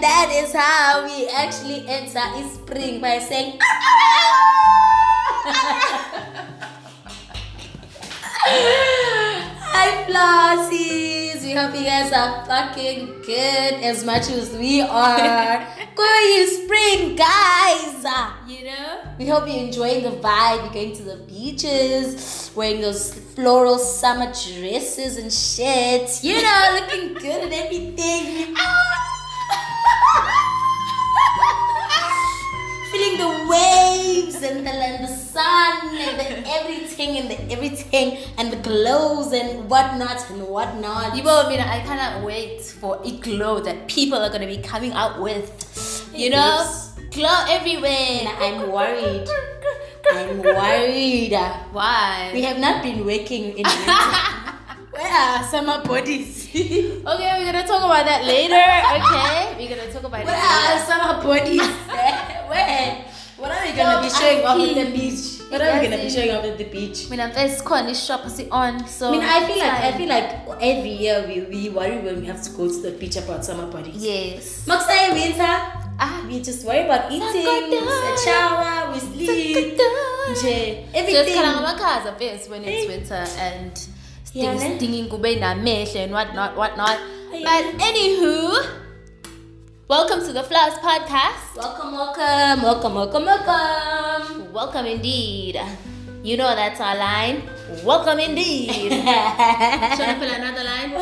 And that is how we actually enter spring by saying. Hi, Flossies! We hope you guys are fucking good as much as we are. Going spring, guys! You know? We hope you're enjoying the vibe. You're going to the beaches, wearing those floral summer dresses and shit. You know, looking good and everything. the waves and the, and the sun and the everything and the everything and the glows and whatnot and whatnot. You know, I mean, I cannot wait for a glow that people are gonna be coming out with. You know? Yes. Glow everywhere. And I'm worried. I'm worried. Why? We have not been working in. Where are summer bodies? Okay, we're gonna talk about that later. Okay, we're gonna talk about Where that are later. summer bodies? Gonna be showing off at the beach? Are we gonna be showing off at the beach? Mina mfethu sikhona ishop si-on so I mean, I feel like I feel like every year we, we worry when we have to go to the beach about summer bodies. yes. Makusai winter, ah. We just worry about eating, we shower, we sleep, nje, everything. ngamakhaza mfethu when it's winter and sidinga ingube namehlo and what not what not. But anywho welcome to the Flowers podcast Welcome, welcome, welcome, welcome, welcome. welcome indeed you know that's our line welcome indeed should I put another line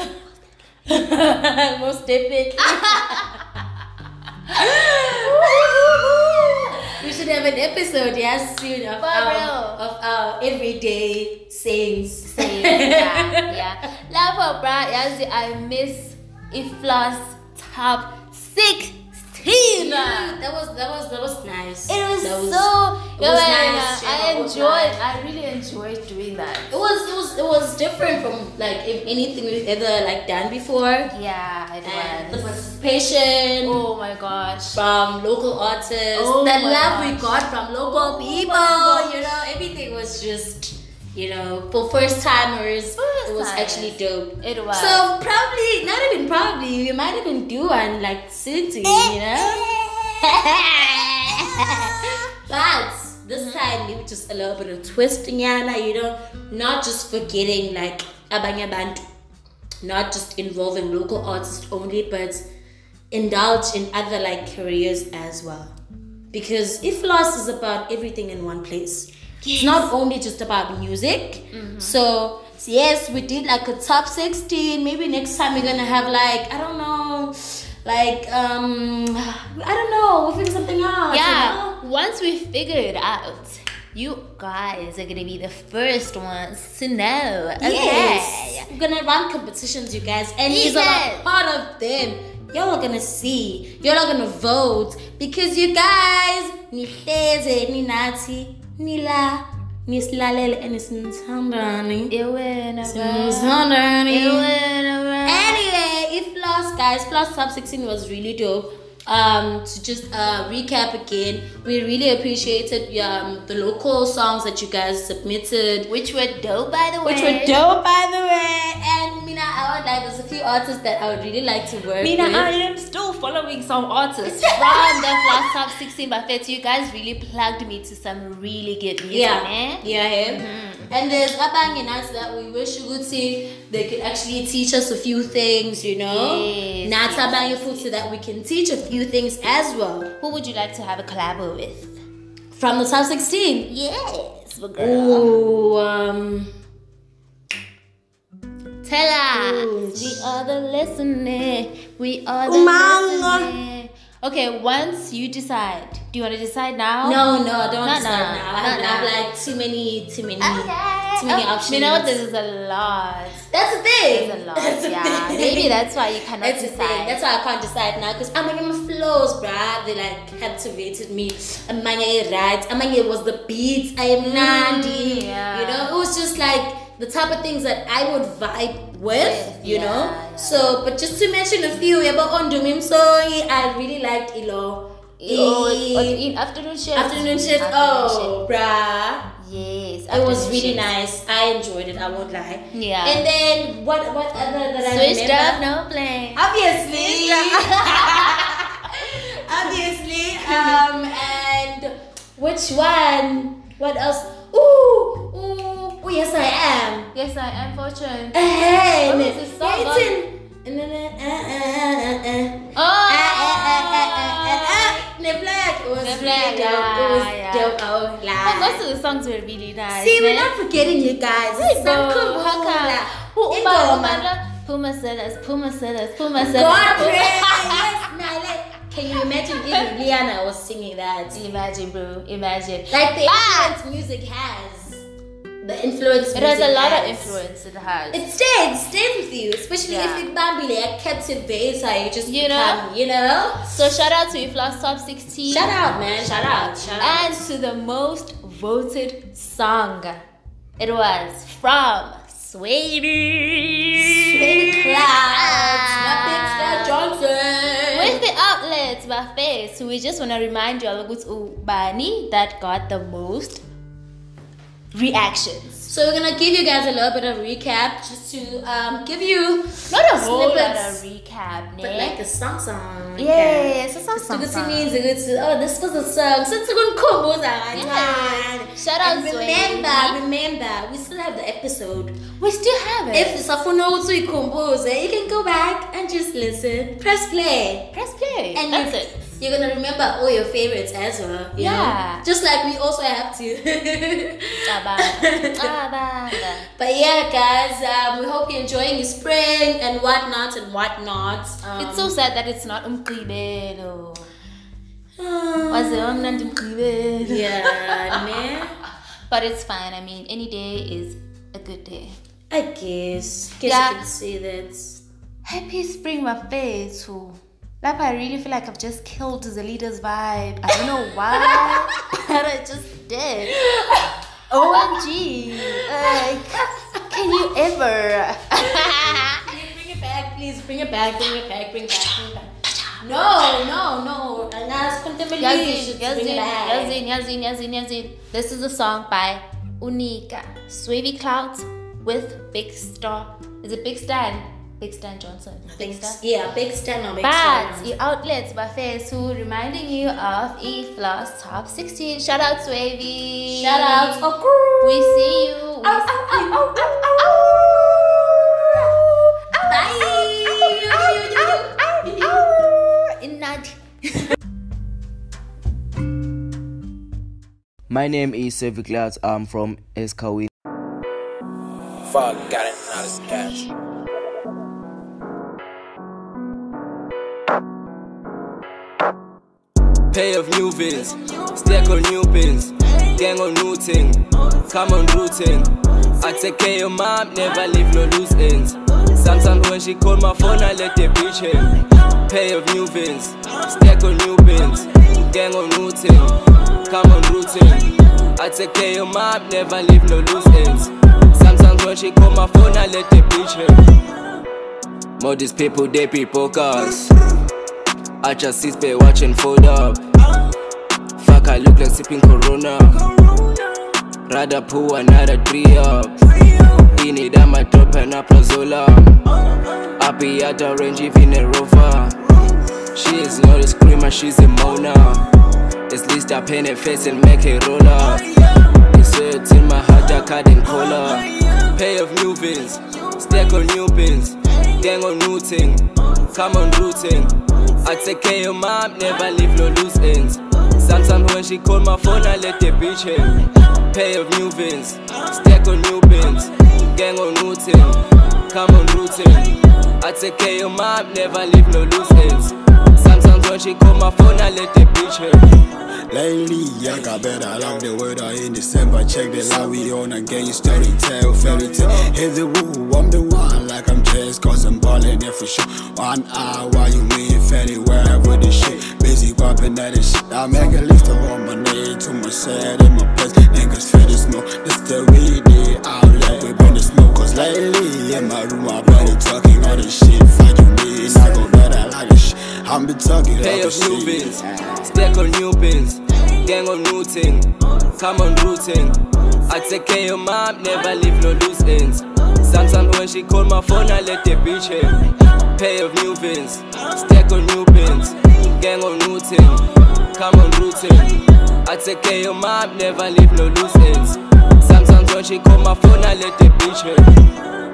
Most definitely. we should have an episode, yes, soon of For our, real. of our everyday sayings. Same, yeah, yeah. Lapho, bra, yazi, I miss Iflas top 16. Yeah, that was that was that was nice. It was, that so. it was nice, I it was enjoyed. I really enjoyed doing that. It was it was it was different from like if anything we've ever like done before. Yeah, it And the was. participation Oh my gosh. from local artists, Oh the my love we gosh. got from local people, gosh. you know, everything was just, you know, for first timers, First it was timers. actually dope. It was. So probably, not even probably, we might even do one like city, you know. but this time maybe just a little bit of twisting, yana, you know, not just forgetting like abanye abantu, not just involving local artists only, but indulge in other like careers as well. Because if loss is about everything in one place, it's not only just about music. So so yes, we did like a top 16. Maybe next time we're gonna have like I don't know, like um I don't know, we'll figure something out. you yeah, know? once we figure it out, you guys are gonna be the first ones to know. Okay. Yes. We're gonna run competitions, you guys, and these are Yes. a part of them. Y'all are gonna see. Y'all are gonna vote because you guys, nihleze, ninathi, nila, nislalele, and nisinthandani. Iwena, Sinithandani. Iwena, Anyway, if lost, guys, plus top 16 was really dope. Um, to just uh, recap again, we really appreciated um, the local songs that you guys submitted. Which were dope, by the way. Which were dope, by artists that I would really like to work Mina, with. I am still following some artists from the last top 16 buffets. You guys really plugged me to some really good music, yeah, man. yeah, yeah. And there's Abang and us that we wish you would see. They could actually teach us a few things, you know. Yes, Not yes, food so that we can teach a few things as well Who would you like to have a collab with? from the top 16. Yes, girl. Ooh, um, Tell us. We are the listening. We are the Umang. listening. Okay, once you decide, do you want to decide now? no, no, don't No, start no, now. I have, no, I have no. like too many, too many, Okay. too many Oh, options. You know, this is a lot. That's the thing. It's a lot. That's yeah. thing. Maybe that's why you cannot That's decide. That's why I can't decide now because amanye my flows, bruh, they like captivated me. Amanye right, amanye was the beats. I am Nandi. Mm, yeah. You know, it was just like the type of things that I would vibe with. You yeah, know. yeah. So, but just to mention a few, yeah, but on Dumim Soy, I really liked Ilo. Oh, in afternoon shift. Afternoon shift. Oh, bruh. shift. Yes. It was really Afternoon nice. I enjoyed it. I won't lie. Yeah. And then what? What other that I Switched remember? up, no blame. Obviously. Obviously. Um. And which one? What else? Ooh. Oh yes, I am. Yes, I am fortunate. Hey. What is this song Yeah, about? it's in. Ah, ah, ah, ah, ah, ah, ah. The flag It was The really flag, dope. It was yeah, yeah. dope. I won't Oh, lie. most of the songs were really nice. See, we're man. not forgetting you guys. It's come? Who Ingoma. Puma Puma sellers, Puma sellers, Puma sellers. God praise. Can you imagine even Liana was singing that? Imagine, bro. Imagine. Like the But- influence music has. The influence It has music a lot of has. influence. It has. It stays, it stays with you, especially Yeah. if it bambile, like captivates how you just You know? become, you know? so shout out to Iflas Top 16. Shout out, man. Shout out. Shout out. And to the most voted song. It was from Sweetie. Baby Clouds, Johnson. With the outlets buffet, so we just want to remind you all about Ubani that got the most reactions. So we're gonna give you guys a little bit of recap just to um, give you Not a whole lot Snippets. of recap, but ne? like the song song. yeah, so some Just song, song. means ukuthi oh this was a song sithi kunikhumbuza kancane Shout out and to remember Amy. remember we still have the episode We still have it. if usafuna ukuthi uyikhumbuze you can go back and just listen press play Press play. and That's it. You're gonna remember all your favorites as well you know? Yeah. just like we also have to. But yeah, guys, um, we hope you're enjoying your spring and whatnot and whatnot. Um, It's so sad that it's not umgqibelo. um, Waze wamnandi umgqibelo. yeah, man. But it's fine. I mean, any day is a good day. I guess. Guess Yeah. you can say that. Happy spring too. Like I really feel like I've just killed the leader's vibe. I don't know why, but I just did. OMG. Like, can you ever? Bring it back, please. Bring it back. Bring it back. Bring it back. Bring it back. No, no, no. Contamination. Yazin, Yazin. Yazin, Yazin, Yazin, Yazin. This is a song by Unika. Swavy Clouds with Big Star. Is it Big Stan? Big Stan Johnson. Big Stan. Yeah, big stand or big But stand. the outlets buffet who reminding you of E Floss Top 16. Shout out to Wavy. Shout out. Oh, We see you. We Ow, see ow, ow, ow, ow, ow. Bye. in night. My name is Sevi Clouds. I'm from Eskawin. Fuck, got it. Now this cash. Pay of new bins, stack on new pins, gang on new thing, come on routine. I take care of mom, never leave no loose ends. Sometimes when she call my phone, I let the bitch in. Pay of new bins, stack on new pins, gang on new thing, come on routine. I take care of mom, never leave no loose ends. Sometimes when she call my phone, I let the bitch in. More these people, they people cars. I just sit there watching fold up. Fuck, I look like sipping Corona. Rather pull another three up. In it, I'ma drop an Aprazola. Happy at the range, even a rover. She is not a screamer, she's a moaner. At least I paint her face and make her roll up. It's hurt in my heart, I couldn't call her. Pay of new bins, stack on new bins, gang on new thing, come on routine. I take care of mom, never leave no loose ends. Sometimes when she call my phone, I let the bitch in. Pay of new bins, stack on new bins, gang on thing, come on routine. I take care of mom, never leave no loose ends. Sometimes when she call my phone, I let the bitch in. Lately, I got better like the weather in December. Check the line we on again, story tell, fairy tale. Hit the woo, I'm the one, like I'm just cause I'm ballin' there for sure. One hour while you win, fairly wherever the shit. Busy popping at this shit. I make a list of all my name to my set in my place. Niggas feel the smoke, this the weed, outlet. We lately in my room, I better talking all this shit. Find you me, I go better like this shit. I'm been talking Pay the new shit. bins, stack on new bins, gang on new thing, come on routine. I take care of mom, never leave no loose ends. Sometimes when she call my phone, I let the bitch in. Pay of new pins, stack on new pins, gang on new thing, come on routine. I take care of mom, never leave no loose ends. When she call my phone, I let the bitch in.